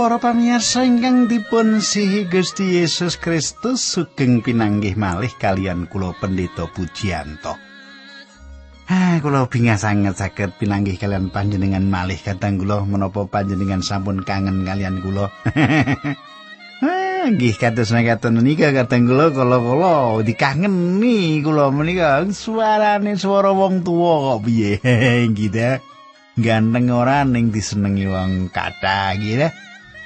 Para pamirsa ingkang dipun sihi Gusti Yesus Kristus sugeng pinanggih malih kalian kula Pendeta Pujianto. Ah, kula bingah sanget saged pinanggih kalian panjenengan malih kadang kula menapa panjenengan sampun kangen kalian kula. Ah, nggih kados mekaten nika kadang kula kala-kala dikangeni kula menika suarane swara wong tuwa kok piye gitu. Ganteng ora ning disenengi wong kathah gitu.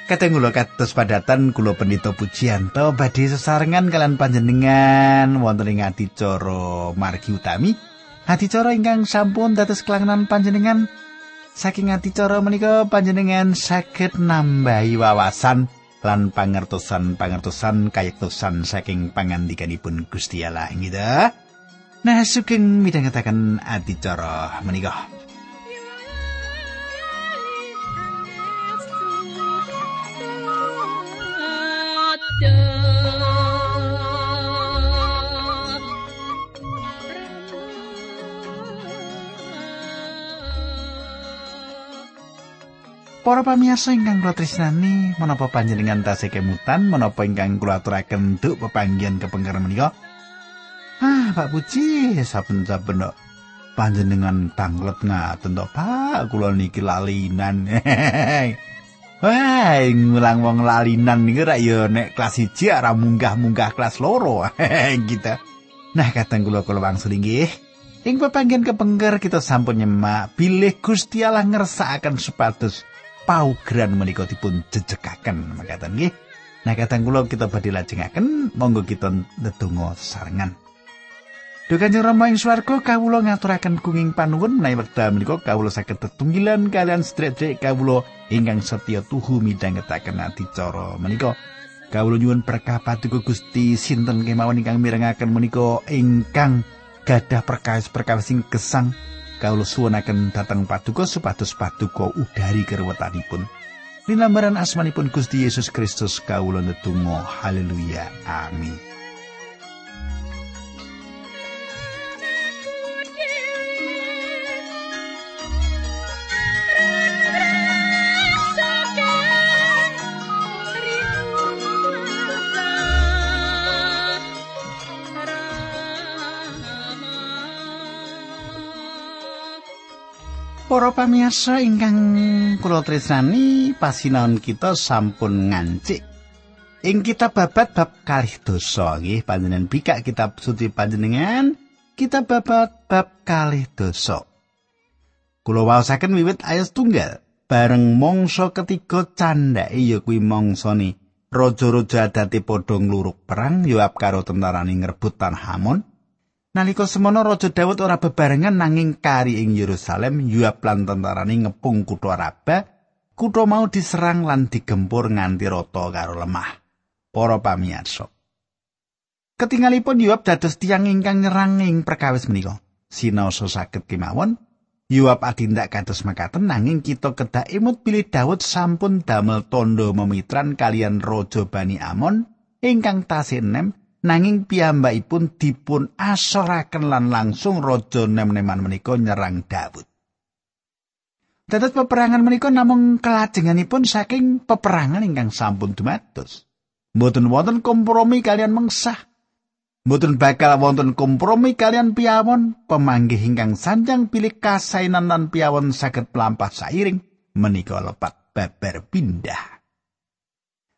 Kadang kula kados padatan kula pendito pujianto badhe sesarengan kalian panjenengan wonten ing adicara margi utami. Adicara ingkang sampun dados kelangenan panjenengan saking adicara menika panjenengan saged nambahi wawasan lan pangertosan-pangertosan kayektosan saking pangandikanipun Gusti Allah gitu. Nah, sugeng midhangetaken adicara menika. Para pamirsa ingkang kula tresnani, menapa panjenengan tasih kemutan menapa ingkang kula aturaken duk pepanggihan kepengker menika? Ah, Pak Puji, saben-saben kok panjenengan tanglet ngaten to, Pak. Kula niki lalinan. Wah, ngulang wong lalinan niku ra ya nek kelas 1 ora munggah-munggah kelas loro. gitu. Nah, kadang kula kula wangsul inggih. Ing pepanggihan kepengker kita sampun nyemak bilih Gusti Allah ngersakaken supados paugeran menika dipun jejekaken makaten nggih. Nah kadang kula kita badhe lajengaken monggo kita ndedonga sarengan. Duh Kanjeng Rama ing swarga kawula ngaturaken kenging panuwun menawi wekdal menika kawula saged tetunggilan kalian sedherek kawula ingkang setya tuhu midhangetaken adicara menika. Kawula nyuwun berkah paduka Gusti sinten kemawon ingkang mirengaken menika ingkang gadah perkawis-perkawis sing gesang kawula suwunaken dhateng paduka supados paduka udari kerwetanipun. Linambaran asmanipun Gusti Yesus Kristus kawula ndedonga haleluya amin. Para pamirsa ingkang kula tresnani, pasinaon kita sampun ngancik. Ing kitab babat bab kalih dosa. Nggih panjenengan bikak kitab suci panjenengan. Kitab babat bab kalih dosa. Kula waosaken wiwit ayat tunggal bareng mangsa ketiga candhake ya kuwi mangsane raja-raja adate padha ngluruk perang Yoab karo tentarane ngrebut tanah Hamon. Nalika semono Raja Daud ora bebarengan nanging kari ing Yerusalem, Yoab lan tentarane ngepung kutha Raba. Kutha mau diserang lan digempur nganti rata karo lemah. Para pamirsa. Ketingalipun Yoab dados tiang ingkang nyerang ing perkawis menika. Sinaosa saged kemawon, Yoab adindak kados makaten nanging kita kedah imut pilih Daud sampun damel tondo memitran kalian Raja Bani Amon ingkang tasih nem nanging piyambakipun dipun asoraken lan langsung raja nem-neman menika nyerang Daud. Dados peperangan menika namung kelajenganipun saking peperangan ingkang sampun dumados. Mboten wonten kompromi kalian mengsah. Mboten bakal wonten kompromi kalian piyawon pemanggih ingkang sanjang pilih kasainan lan piyawon saged pelampah sairing menika lepat babar pindah.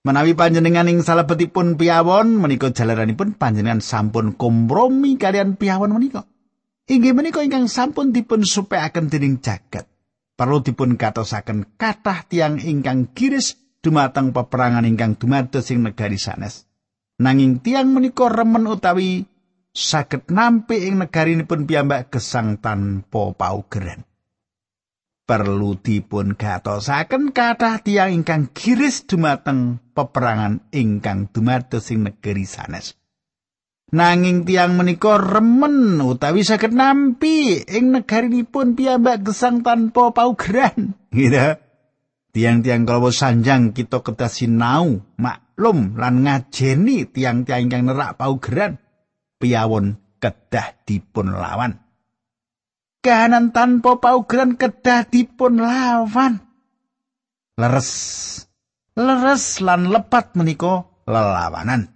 Menawi panjenengan ing salebetipun piyawon menika jalaranipun panjenengan sampun kompromi kalian piyawon menika. Inggih menika ingkang sampun dipun supekaken dening jagat. Perlu dipun katosaken kathah tiang ingkang giris dumateng peperangan ingkang dumados ing negari sanes. Nanging tiang menika remen utawi saged nampi ing negarinipun piyambak gesang tanpa paugeran. Perlu dipun gatosaken kathah tiyang ingkang giris dumateng peperangan ingkang dumados ing negeri sanes. Nanging tiang menika remen utawi saged nampi ing negarinipun piyambak gesang tanpa paugeran. Gitu. Tiang-tiang kalau sanjang kita kedah sinau, maklum lan ngajeni tiang-tiang ingkang nerak paugeran. Piyawon kedah dipun lawan. Kahanan tanpa paugeran kedah dipun lawan. Leres leres lan lepat menika lelawanan.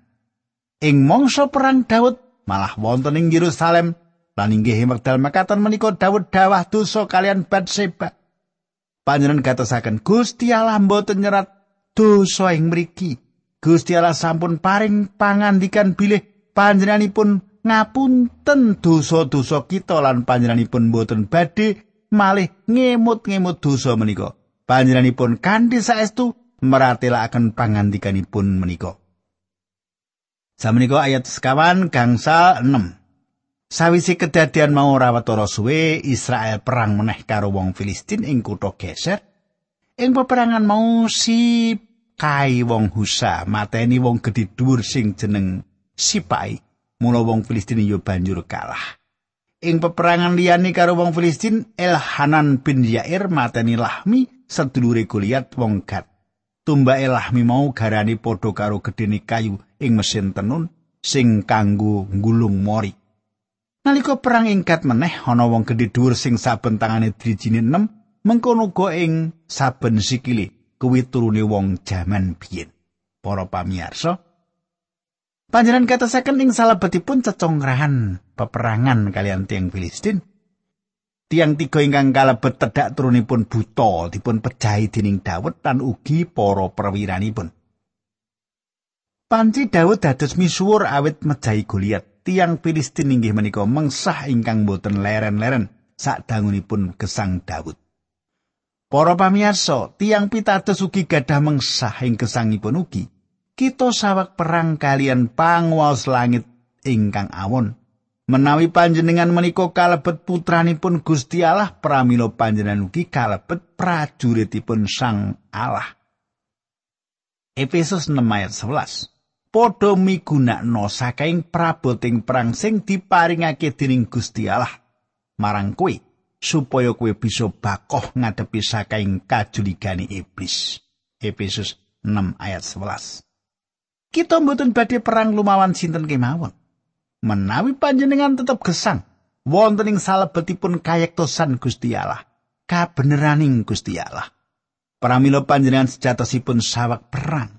Ing mangsa perang Daud malah wonten ing Yerusalem lan inggih wekdal makaten menika Daud dawah dosa kalian Batseba. Panjenengan gatosaken Gusti Allah mboten nyerat dosa ing mriki. Gusti Allah sampun paring pangandikan bilih panjenenganipun ngapunten dosa-dosa kita lan panjenenganipun boten badhe malih ngemut-ngemut dosa menika. Panjenenganipun kanthi saestu meratelaken pangandikanipun menika. Samenika ayat sekawan gangsal 6. Sawise kedadian mau rawatara suwe Israel perang meneh karo wong Filistin ing kutha Geser. Ing peperangan mau si Kai wong Husa mateni wong gedhe dhuwur sing jeneng Sipai mula wong Filistin yo banjur kalah. Ing peperangan liyane karo wong Filistin, Elhanan bin Yair mateni Lahmi sedulure Goliat wong Gad. Tumbake Lahmi mau garani padha karo gedene kayu ing mesin tenun sing kanggo nggulung mori. Nalika perang ing Gad meneh ana wong gedhe dhuwur sing saben tangane drijine enem mengkono go ing saben sikile kuwi turune wong jaman biyen. Para pamirsa, Panjenengan katasaken ing salebetipun cecongkrahan peperangan kalian tiang Filistin. Tiang tiga ingkang kalebet tedak turunipun buta dipun pejahi dening Daud lan ugi para perwiranipun. Panci Daud dados misuwur awit mejahi Goliat. Tiang Filistin inggih menika mengsah ingkang boten leren-leren sak dangunipun gesang Daud. Para pamirsa, tiang pitados ugi gadah mengsah ing gesangipun ugi. Kita sawak perang kalian pangwaos langit ingkang awon. Menawi panjenengan menika kalebet putranipun Gusti Allah, pramila panjenengan ugi kalebet prajuritipun Sang Allah. Efesus 6 ayat 11. Podho migunakno saking praboting perang sing diparingake dening Gusti Allah marang kowe supaya kowe bisa bakoh ngadepi saking kajuligane iblis. Efesus 6 ayat 11. Kita mboten badhe perang lumawan sinten kemawon. Menawi panjenengan tetep gesang wonten ing salebetipun kayektosan Gusti Allah, kabeneraning Gusti Allah. Pramila panjenengan sejatosipun sawak perang.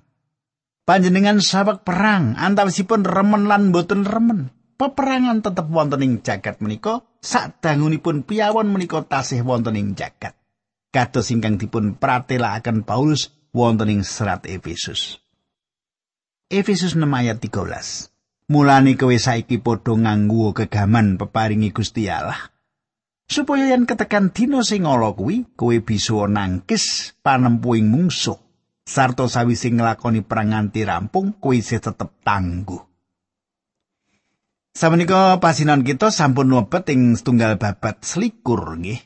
Panjenengan sawak perang antawisipun remen lan boten remen. Peperangan tetep wonten ing jagat menika sadangunipun piyawon menika tasih wonten ing jagat. Kados ingkang dipun pratelakaken Paulus wonten ing serat Efesus. Efesus 6 ayat 13. Mulane kowe saiki padha nganggo kegaman peparingi Gusti Allah. Supaya yen ketekan dina sing ala kuwi, kowe bisa nangkis panempuing mungsuh. Sarta sawise nglakoni perang nganti rampung, kowe isih tetep tangguh. Samenika pasinan kita sampun mlebet ing setunggal babat selikur nggih.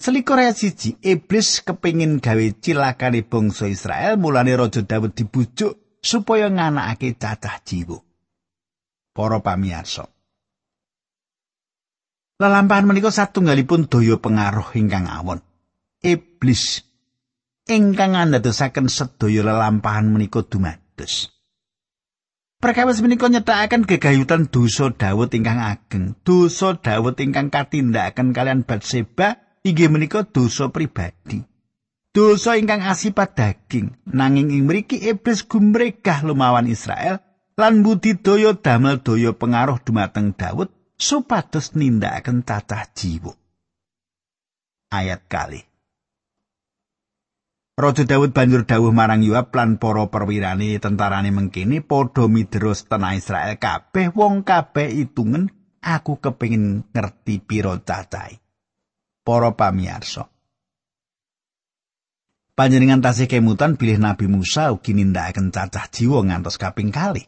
Selikur ayat siji, iblis kepingin gawe cilakane bangsa Israel, mulane Raja Daud dibujuk supaya nganakake cacah jiwa. Para pamirsa. Lalampahan menika satunggalipun daya pengaruh ingkang awon. Iblis ingkang andadosaken sedaya lelampahan menika dumados. Perkawis menika nyetakaken gegayutan dosa Daud ingkang ageng. Dosa Daud ingkang katindakaken kalian Batseba inggih menika dosa pribadi. Dosa ingkang asipat daging. Nanging ing mriki iblis gumregah lumawan Israel lan budidaya damel daya pengaruh dumateng Daud supados nindakaken cacah jiwa. Ayat kali. Raja Daud banjur dawuh marang Yoab lan para perwirane tentarane mengkini padha midros tanah Israel kabeh wong kabeh itungen aku kepingin ngerti piro cacai para pamirsa panjenengan tasih kemutan bilih Nabi Musa ugi nindakaken cacah jiwa ngantos kaping kali.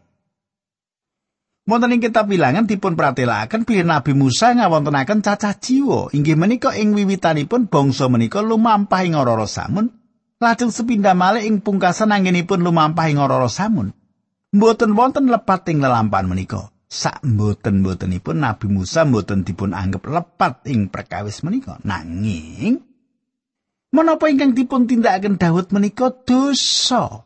Wonten ing kitab bilangan dipun pratelakaken bilih Nabi Musa ngawontenaken cacah jiwa inggih menika ing wiwitanipun bangsa menika lumampah ing ora samun lajeng sepindah malih ing pungkasan anggenipun lumampah ing ora samun. Mboten wonten lepat ing lelampahan menika. Sak mboten-mbotenipun Nabi Musa mboten dipun anggap lepat ing perkawis menika. Nanging Menapa ingkang dipun tindakaken Daud menika dosa?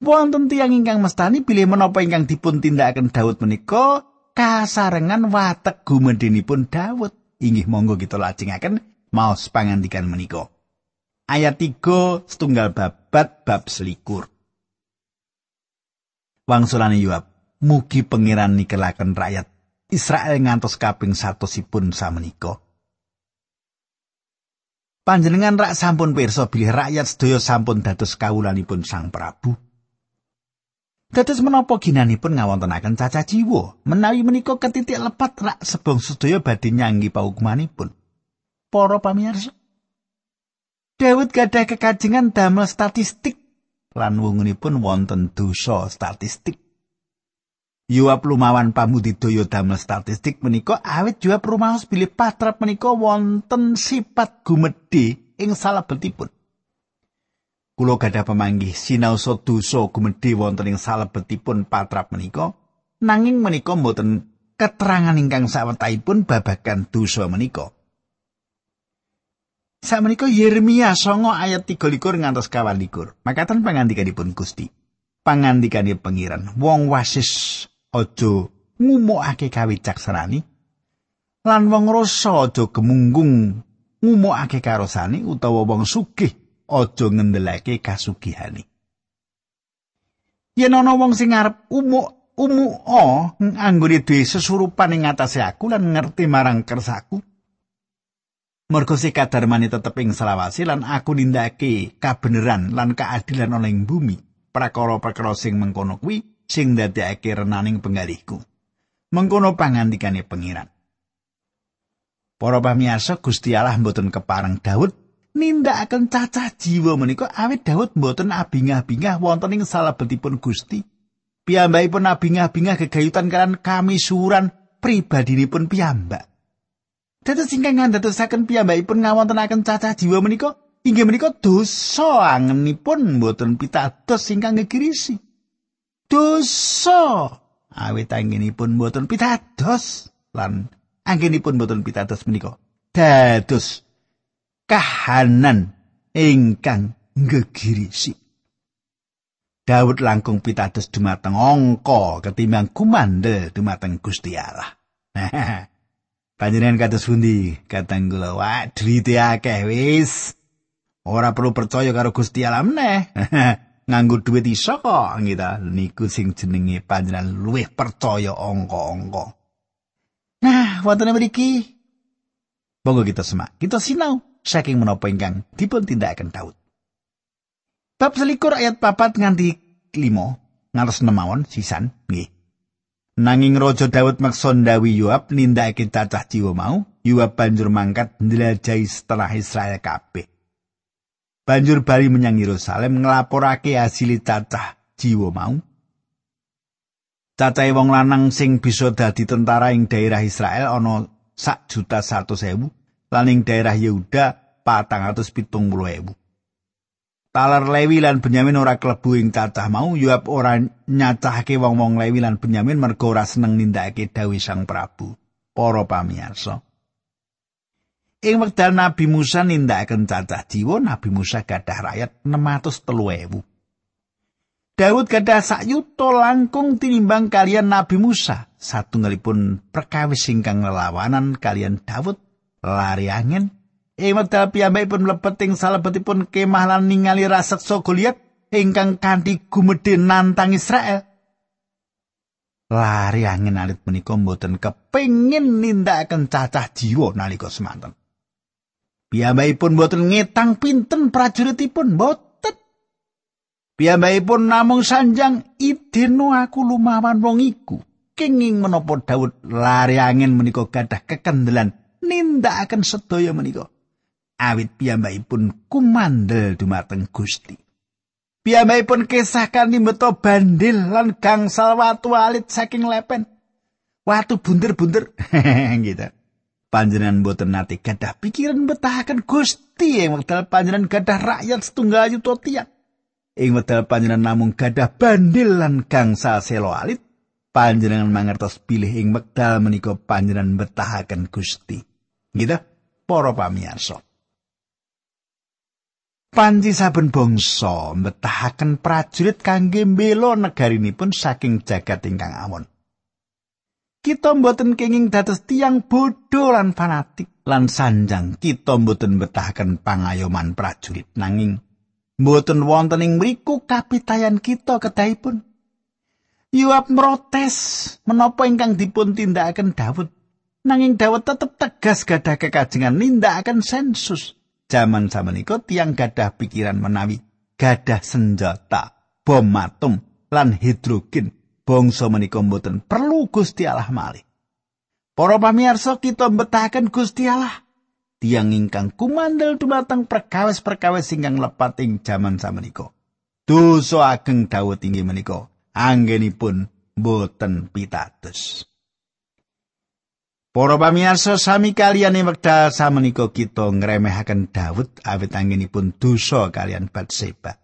Wonten tiyang ingkang mestani bilih menapa ingkang dipun tindakaken Daud menika kasarengan watek gumedhenipun Daud. Inggih monggo kita lajengaken maos pangandikan menika. ayat 3 setunggal babat bab selikur. Wangsulane Yoab, mugi pangeran nikelaken rakyat Israel ngantos kaping satosipun samenika. Panjenengan rak sampun pirsa bilih rakyat sedaya sampun dados kawulanipun Sang Prabu. Dados menapa ginanipun ngawontenaken caca jiwa menawi menika ketitik lepat rak sebong sedaya badhe nyanggi paukumanipun. Para pamirsa, Daud gadah kekajengan damel statistik lan wungunipun wonten dosa statistik. Yuap lumawan pamudidaya damel statistik menika awit jawab rumaos bilih patrap menika wonten sifat gumedhe ing salebetipun. Kulo gadah pemanggih sinau so dosa gumedhe wonten ing salebetipun patrap menika nanging menika mboten keterangan ingkang sawetahipun babagan dosa menika. Sakmenika Yeremia songo ayat 13 ngantos kawan likur. Makatan pangandikanipun Gusti. Pangandikane pengiran. Wong wasis aja ngumukake kawicaksanani. Lan wong rasa aja gemunggung ngumukake karosane utawa wong sugih aja ngendelake kasugihane. Yen ana wong sing arep umuk umuk o anggone duwe sesurupan ing ngatasé aku lan ngerti marang kersaku, Mergo si kadarmane tetep ing selawasi lan aku nindakake kabeneran lan keadilan ing bumi. Prakara-prakara sing mengkono kuwi sing ndadekake renaning penggalihku. Mengkono pangandikane pengiran. Para pamirsa Gusti Allah mboten kepareng Daud nindakaken cacah jiwa menika awit Daud mboten abingah-bingah wonten ing salebetipun Gusti. Piyambakipun abingah-bingah gegayutan kan kami suran pribadinipun piyambak. Dados ingkang ngandadosaken piyambakipun ngawontenaken cacah jiwa menika inggih menika dosa angenipun mboten pitados ingkang ngegirisi. Dosa awit angenipun mboten pitados lan angenipun mboten pitados menika dados kahanan ingkang ngegirisi. Daud langkung pitados dumateng angka ketimbang kumandel dumateng Gusti Allah. Panjenengan kados pundi? Katang kula, drite akeh wis. Ora perlu percaya karo Gusti Allah meneh. Nganggo duit iso kok, gitu. Niku sing jenenge panjenengan luwih percaya angka-angka. Nah, wonten mriki Monggo kita semak. Kita sinau saking menapa ingkang dipun tindakaken Daud. Bab selikur ayat papat nganti limo ngantos nemawon sisan nggih. Nanging Raja Daud maksa ndawi Yoab nindakake cacah jiwa mau, Yoab banjur mangkat ndelajahi setelah Israel kabeh. Banjur bali menyang Yerusalem nglaporake hasil cacah jiwa mau. Cacahe wong lanang sing bisa dadi tentara ing daerah Israel ana sak juta satu sewu, lan ing daerah Yehuda patang atus pitung puluh ewu. Talar Lewi lan Benyamin ora klebu ing cacah mau, Yoab ora nyacahke wong-wong Lewi lan Benyamin mergo ora seneng nindakake dawuh Sang Prabu. Para pamirsa. Ing wekdal Nabi Musa nindakaken cacah jiwa, Nabi Musa gadah rakyat 603.000. Daud gadah sak yuta langkung tinimbang kalian Nabi Musa. Satunggalipun perkawis ingkang lelawanan kalian Daud lari angin Ing wekdal piyambakipun mlebet ing salebetipun kemah lan ningali raseksa Goliat ingkang kanthi gumedhe nantang Israel. Lari angin alit menika mboten kepengin nindakaken cacah jiwa nalika semanten. Piyambakipun mboten ngetang pinten prajuritipun mboten. Piyambakipun namung sanjang ideno aku lumawan wong iku. Kenging menapa Daud lari angin menika gadah kekendelan nindakaken sedaya menika. awit piyambakipun kumandel dumateng Gusti. Piyambakipun kesah kanthi beto bandil lan gangsal watu alit saking lepen. Watu bunder-bunder gitu. Panjenengan boten nate gadah pikiran betahaken Gusti ing wekdal panjenengan gadah rakyat setunggal yuta tiyang. Ing wekdal panjenengan namung gadah bandil lan gangsal selo alit, panjenengan mangertos pilih ing wekdal menika panjenengan betahaken Gusti. Gitu, para pamirsa. Panji saben bangsa mbetahaken prajurit kangge mbela negarinipun saking jagat ingkang awon. Kita mboten kenging dados tiang bodho lan fanatik. Lan sanjang kita mboten betahaken pangayoman prajurit nanging mboten wonten ing mriku kapitayan kita kedahipun. Yuap protes menapa ingkang dipun tindakaken Daud nanging Daud tetep tegas gadah kekajengan nindakaken sensus. Jaman samenika tiang gadah pikiran menawi gadah senjata bom atom lan hidrogen bangsa menika mboten perlu Gusti Allah malih Para pamirsa kita mbetahaken Gusti Allah tiang ingkang kumandel dumateng perkawis-perkawis ingkang lepat ing jaman samenika. Dosa ageng Daud inggih menika anggenipun boten pitados. Para pamirsa sami kalian ing wekdal samenika kita ngremehaken Daud awit anggenipun dosa kalian Batseba.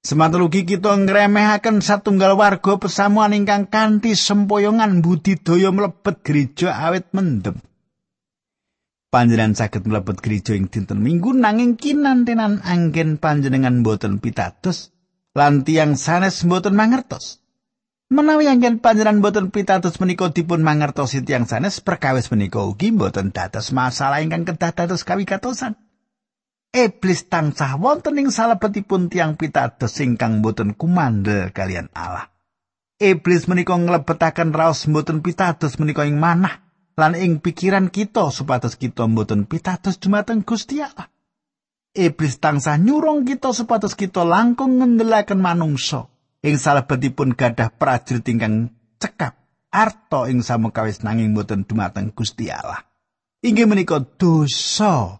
Sematalugi kita ngremehaken satunggal warga pesamuan ingkang kanthi sempoyongan budidaya mlebet gereja awet mendem. Panjenengan saged mlebet gereja ing dinten Minggu nanging kinantenan anggen panjenengan boten pitados lan tiyang sanes boten mangertos. Menawi anggen panjenengan boten pitados menika dipun mangertosi tiyang sanes perkawis menika ugi boten dados masalah ingkang kedah dados kawigatosan. Iblis tansah wonten ing salebetipun tiang pitados ingkang boten kumandel kalian Allah. Iblis menika nglebetaken raos boten pitados menika ing manah lan ing pikiran kita supados kita boten pitados dumateng Gusti Allah. Iblis tansah nyurung kita supados kita langkung ngendelaken manungsa ing salebetipun gadah prajurit ingkang cekap arto ing samukawis nanging boten dumateng Gusti Allah. Inggih menika dosa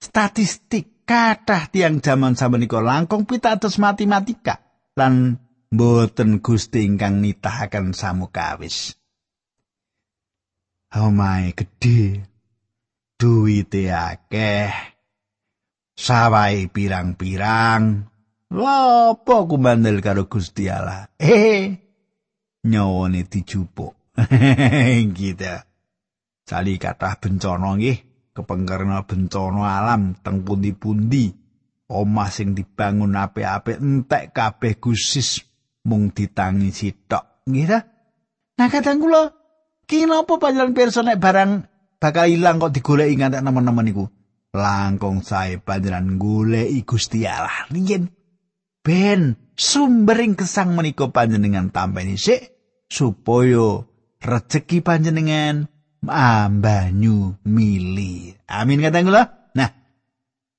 statistik kathah tiang jaman samenika langkung pitados matematika lan boten Gusti ingkang nitahaken samukawis. Omahe gedhe. Duwite akeh. Sawai pirang-pirang. Lopo kumandel karo Gusti Allah? Eh. Nyawane dijupuk. Gitu. Sali kathah bencana nggih. Kepengkerna bencana alam teng pundi-pundi. Omah sing dibangun apik-apik entek kabeh gusis mung ditangi sitok. Nggih nah kadang kula kinapa panjenengan pirsa nek barang bakal ilang kok digoleki ngantek nemen-nemen iku? Langkung sae panjenengan goleki Gusti Allah. Riyen ben sumbering kesang menika panjenengan tampeni sik supaya rejeki panjenengan ambanyu mili. Amin kata kula. Nah,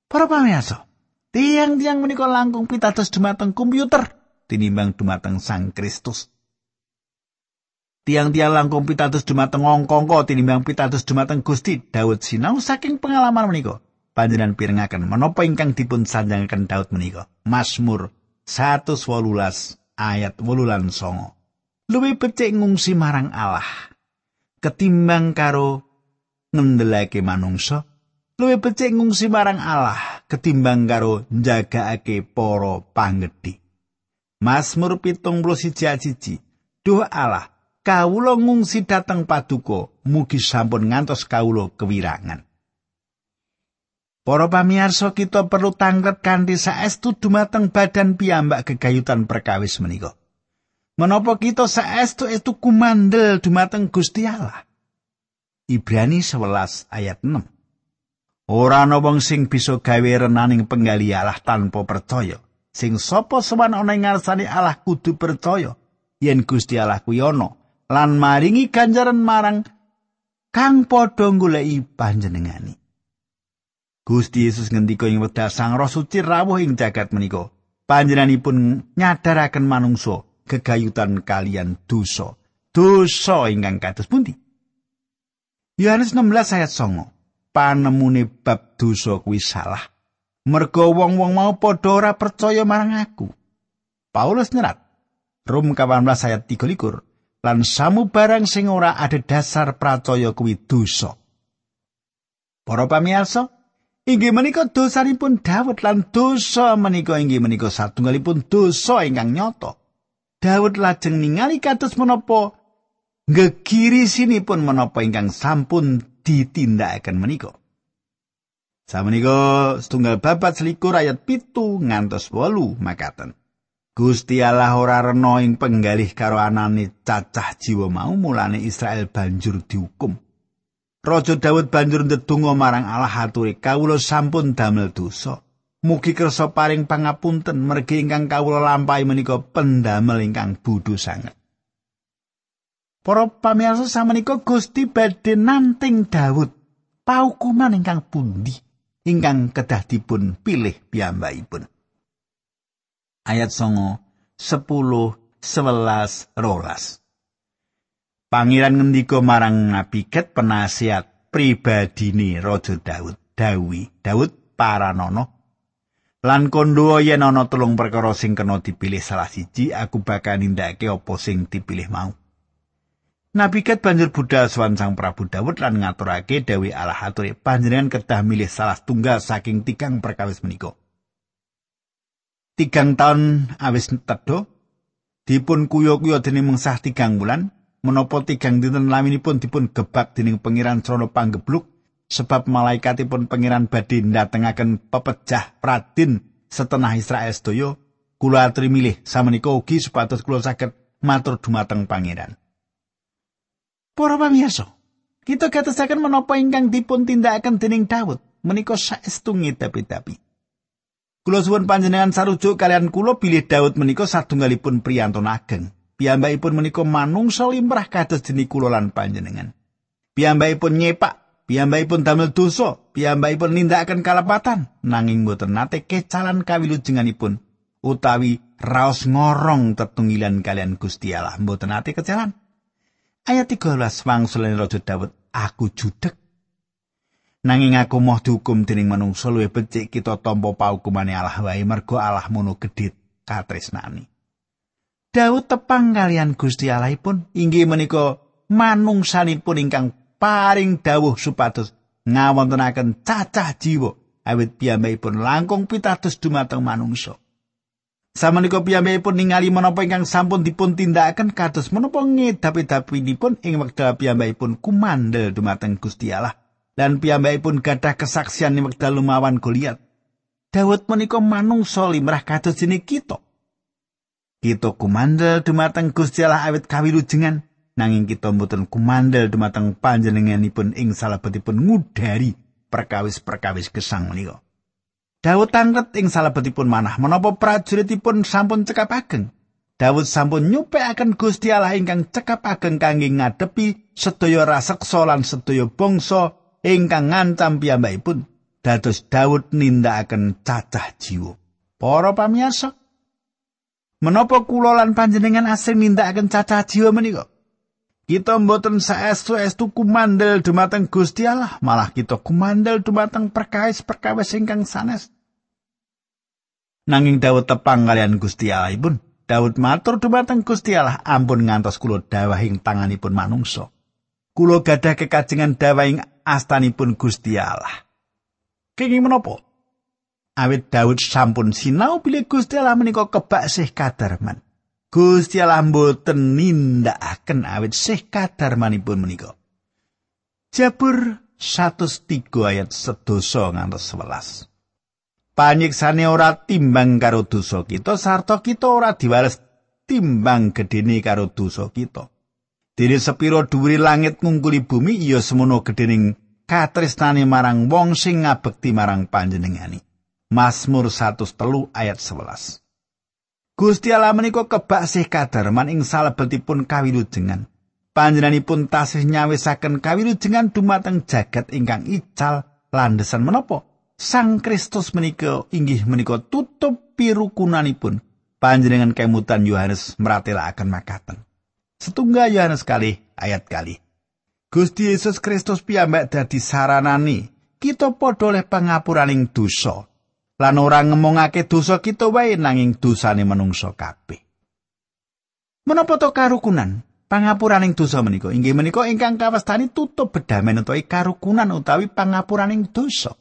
para pamirsa, tiang-tiang menika langkung pitados dumateng komputer tinimbang dumateng Sang Kristus. Tiang-tiang langkung pitados dumateng angka-angka tinimbang pitados dumateng Gusti Daud sinau saking pengalaman menika. Panjenengan pirengaken menapa ingkang dipun sanjangaken Daud menika. Mazmur 118 ayat 8 lan 9. Luwih becik ngungsi marang Allah ketimbang karo ngendelake manungsa. Luwih becik ngungsi marang Allah ketimbang karo njagakake para panggedhi Mazmur pitung puluh siji Duh Allah kawula ngungsi dateng paduka mugi sampun ngantos kawula kewirangan. Para pamirsa kita perlu tanglet kanthi saestu dumateng badan piyambak gegayutan perkawis menika. Menapa kita saestu itu kumandel dumateng Gusti Allah? Ibrani 11 ayat 6. Ora ana wong sing bisa gawe renaning penggali Allah tanpa percaya. Sing sapa sowan ana ing ngarsane Allah kudu percaya yen Gusti Allah kuwi ana lan maringi ganjaran marang kang padha goleki panjenengani. Gusti Yesus ngendika ing wekdal Sang Roh Suci rawuh ing jagat menika. Panjenenganipun nyadaraken manungsa gegayutan kalian dosa. Dosa ingkang kados pundi? Yohanes 16 ayat 9. Panemune bab dosa kuwi salah. Mergo wong-wong mau padha ora percaya marang aku. Paulus nyerat Rom 18 ayat 3 lan samu barang sing ora ada dasar percaya kuwi dosa. Para pamirsa, inggih menika dosanipun Daud lan dosa menika inggih menika satunggalipun dosa ingkang nyata. Daud lajeng ningali kados menapa ngegiri sinipun menapa ingkang sampun ditindakaken menika. Samenika setunggal babat selikur ayat pitu ngantos wolu makaten. Gusti Allah ora rena ing penggalih karo anane cacah jiwa mau mulane Israel banjur dihukum. Raja Daud banjur ndedonga marang Allah aturi kawula sampun damel dosa. Mugi kersa paring pangapunten mergi ingkang kawula lampahi menika pendamel ingkang bodho sanget. Para pamirsa samenika Gusti badhe nanting Daud paukuman ingkang pundi ingkang kedah dipun pilih piyambakipun. Ayat songo 10 11 rolas. Pangeran ngendika marang Nabi penasihat pribadine Raja Daud. Dawi, Daud paranono. Lan kondo yen ana telung perkara sing kena dipilih salah siji, aku bakal nindakake apa sing dipilih mau. Nabi Ket banjur budal sowan Sang Prabu Daud lan ngaturake Dewi Allah aturi panjenengan kedah milih salah tunggal saking tigang perkawis menika. Tigang tahun awis tedo dipun kuyo-kuyo dening mengsah tigang bulan menapa tigang dinten laminipun dipun gebak dening pangeran Srana panggebluk sebab malaikatipun pangeran badhe ndatengaken pepejah pradin setenah Israel sedaya kula aturi milih samenika ugi supados kula saged matur dumateng pangeran. Para pamirsa kita katasaken menapa ingkang dipun tindakaken dening Daud menika saestu ngedapi-dapi Kula suwun panjenengan sarujuk kalian kula bilih Daud menika satunggalipun priyantun ageng. Piyambakipun menika manungsa limrah kados dene kula lan panjenengan. Piyambakipun nyepak, piyambakipun damel dosa, piyambakipun nindakaken kalepatan nanging boten nate kecalan kawilujenganipun utawi raos ngorong tetunggilan kalian Gusti Allah mboten nate kecalan. Ayat 13 wangsulane Raja Daud, aku judek nanging aku moh dihukum dening manungsa luwih becik kita tampa paukumane Allah wae mergo Allah mono gedhe katresnani. Daud tepang kalian Gusti Allahipun inggih menika manungsanipun ingkang paring dawuh supados ngawontenaken cacah jiwa awit piyambakipun langkung pitados dumateng manungsa. Samenika piyambakipun ningali menapa ingkang sampun dipun tindakaken kados menapa ngedapi-dapinipun ing wekdal piyambakipun kumandel dumateng Gusti Allah lan piyambakipun gadah kesaksian ing wekdal lumawan Goliat. Daud menika manungsa limrah kados jeneng kita. Kita kumandel dumateng Gusti Allah awit kawilujengan nanging kita mboten kumandel dumateng panjenenganipun ing salebetipun ngudari perkawis-perkawis gesang menika. Daud tanglet ing salebetipun manah menapa prajuritipun sampun cekap ageng. Daud sampun nyupekaken Gusti Allah ingkang cekap ageng kangge ngadepi sedaya raseksa lan sedaya bangsa ingkang ngancam piyambakipun. Dados Daud nindakaken cacah jiwa. Para pamirsa, Menapa kula lan panjenengan asring nindakaken cacah jiwa menika? Kita mboten saestu-estu kumandel dumateng Gusti Allah, malah kita kumandel dumateng perkawis-perkawis ingkang sanes. Nanging Daud tepang kalian Gusti Allah ibun. Daud matur dumateng Gusti Allah, ampun ngantos kula dawahing tanganipun manungsa. Kula gadah kekajengan dawahing astanipun Gusti Allah. Kenging menapa? awit Daud sampun sinau bilih Gusti Allah menika kebak sih kadarman. Gusti Allah mboten nindakaken awit sih kadarmanipun menika. Jabur 103 ayat sedoso ngantos 11. Panyiksane ora timbang karo dosa kita sarta kita ora diwales timbang gedene karo dosa kita. Dene sepiro dhuwuri langit ngungkuli bumi iya semono gedening katresnane marang wong sing ngabekti marang panjenengani. Mazmur 103 ayat 11. Gusti Allah menika kebak sih kadarman ing salebetipun kawilujengan. Panjenenganipun tasih nyawisaken kawilujengan dumateng jagat ingkang ical landesan menapa? Sang Kristus menika inggih menika tutup pirukunanipun. Panjenengan kemutan Yohanes meratelaken makaten. Setunggal Yohanes kali ayat kali. Gusti Yesus Kristus piyambak dadi saranani kita padha oleh pangapuraning dosa. Lan ora ngemongake dosa kita wae nanging dosane manungsa kabeh. Menapa to karukunan? Pangapuraning dosa menika inggih menika ingkang kawastani tutup bedamen utawi karukunan utawi pangapuraning dosa.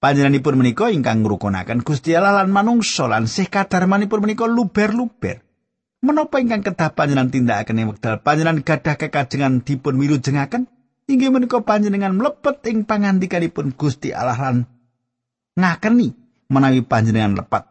Panjenenganipun menika ingkang ngrukunaken Gusti Allah lan manungsa lan sih kadarmanipun menika luber-luber. Menapa ingkang kedah panjenengan tindakaken ing wekdal panjenengan gadah kekajengan dipun wilujengaken? Inggih menika panjenengan mlebet ing pangandikanipun Gusti Allah lan ngakeni menawi panjenengan lepat.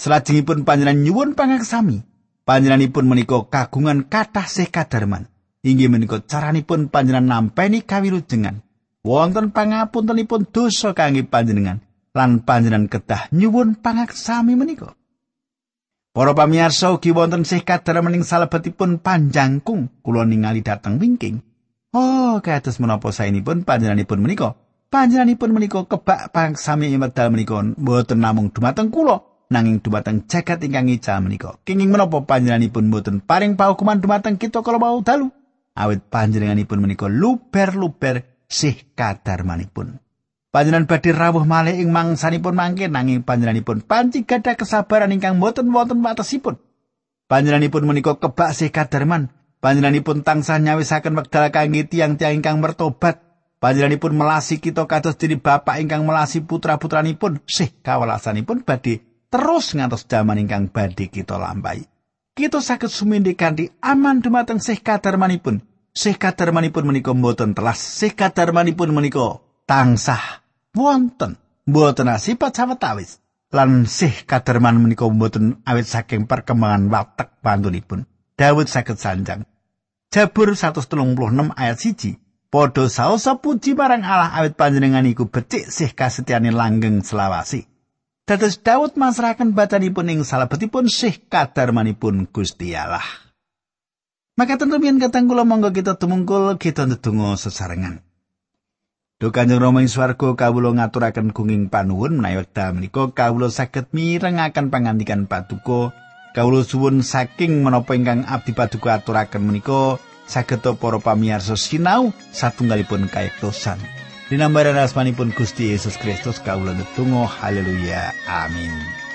Selajengipun panjenengan nyuwun pangaksami, panjenenganipun menika kagungan kathah sih kadarman. inggih menika caranipun panjenengan nampeni kawilujengan wonten pangapuntenipun dosa kangge panjenengan lan panjenengan kedah nyuwun pangaksami menika Para pamirsa ugi wonten sih kadar mening salebetipun panjangkung kula ningali dateng wingking. Oh, kados menapa saenipun panjenenganipun menika? Panjenenganipun menika kebak pangsami medal menika mboten namung dumateng kula, nanging dumateng jagat ingkang ical menika. Kenging menapa panjenenganipun mboten paring paukuman dumateng kita kala mau dalu? Awit panjenenganipun menika luber-luber sih kadarmanipun. Panjenengan badhe rawuh malih ing mangsanipun mangke nanging panjenenganipun panci gadah kesabaran ingkang boten wonten watesipun. Panjenenganipun menika kebak sih kadarman. Panjenenganipun tansah nyawisaken wekdal kangge tiang-tiang ingkang mertobat. Panjenenganipun melasi kita kados diri bapak ingkang melasi putra-putranipun sih kawelasanipun badhe terus ngantos jaman ingkang badhe kita lampahi. Kita saged sumindhi kanthi aman dumateng sih kadarmanipun. Sih kadarmanipun menika boten telas. Sih kadarmanipun menika tansah wonten mboten asipat sawetawis lan sih kaderman menika mboten awit saking perkembangan watek pantunipun Daud saged sanjang Jabur 136 ayat 1 Podho saosa puji marang Allah awit panjenengan iku becik sih kasetyane langgeng selawasi Dados Daud masrahaken badanipun ing salebetipun sih kadarmanipun Gusti Allah Maka tentu mian katang kula monggo kita tumungkul kita ndedonga sesarengan. Duh Kanjeng Rama ing swarga kawula ngaturaken gunging panuwun menawi wekdal menika kawula saged mirengaken pangandikan Paduka. Kawula suwun saking menapa ingkang abdi Paduka aturaken menika saged para pamirsa sinau satunggalipun kayektosan. Dinambaran asmanipun Gusti Yesus Kristus kawula netunggal haleluya. Amin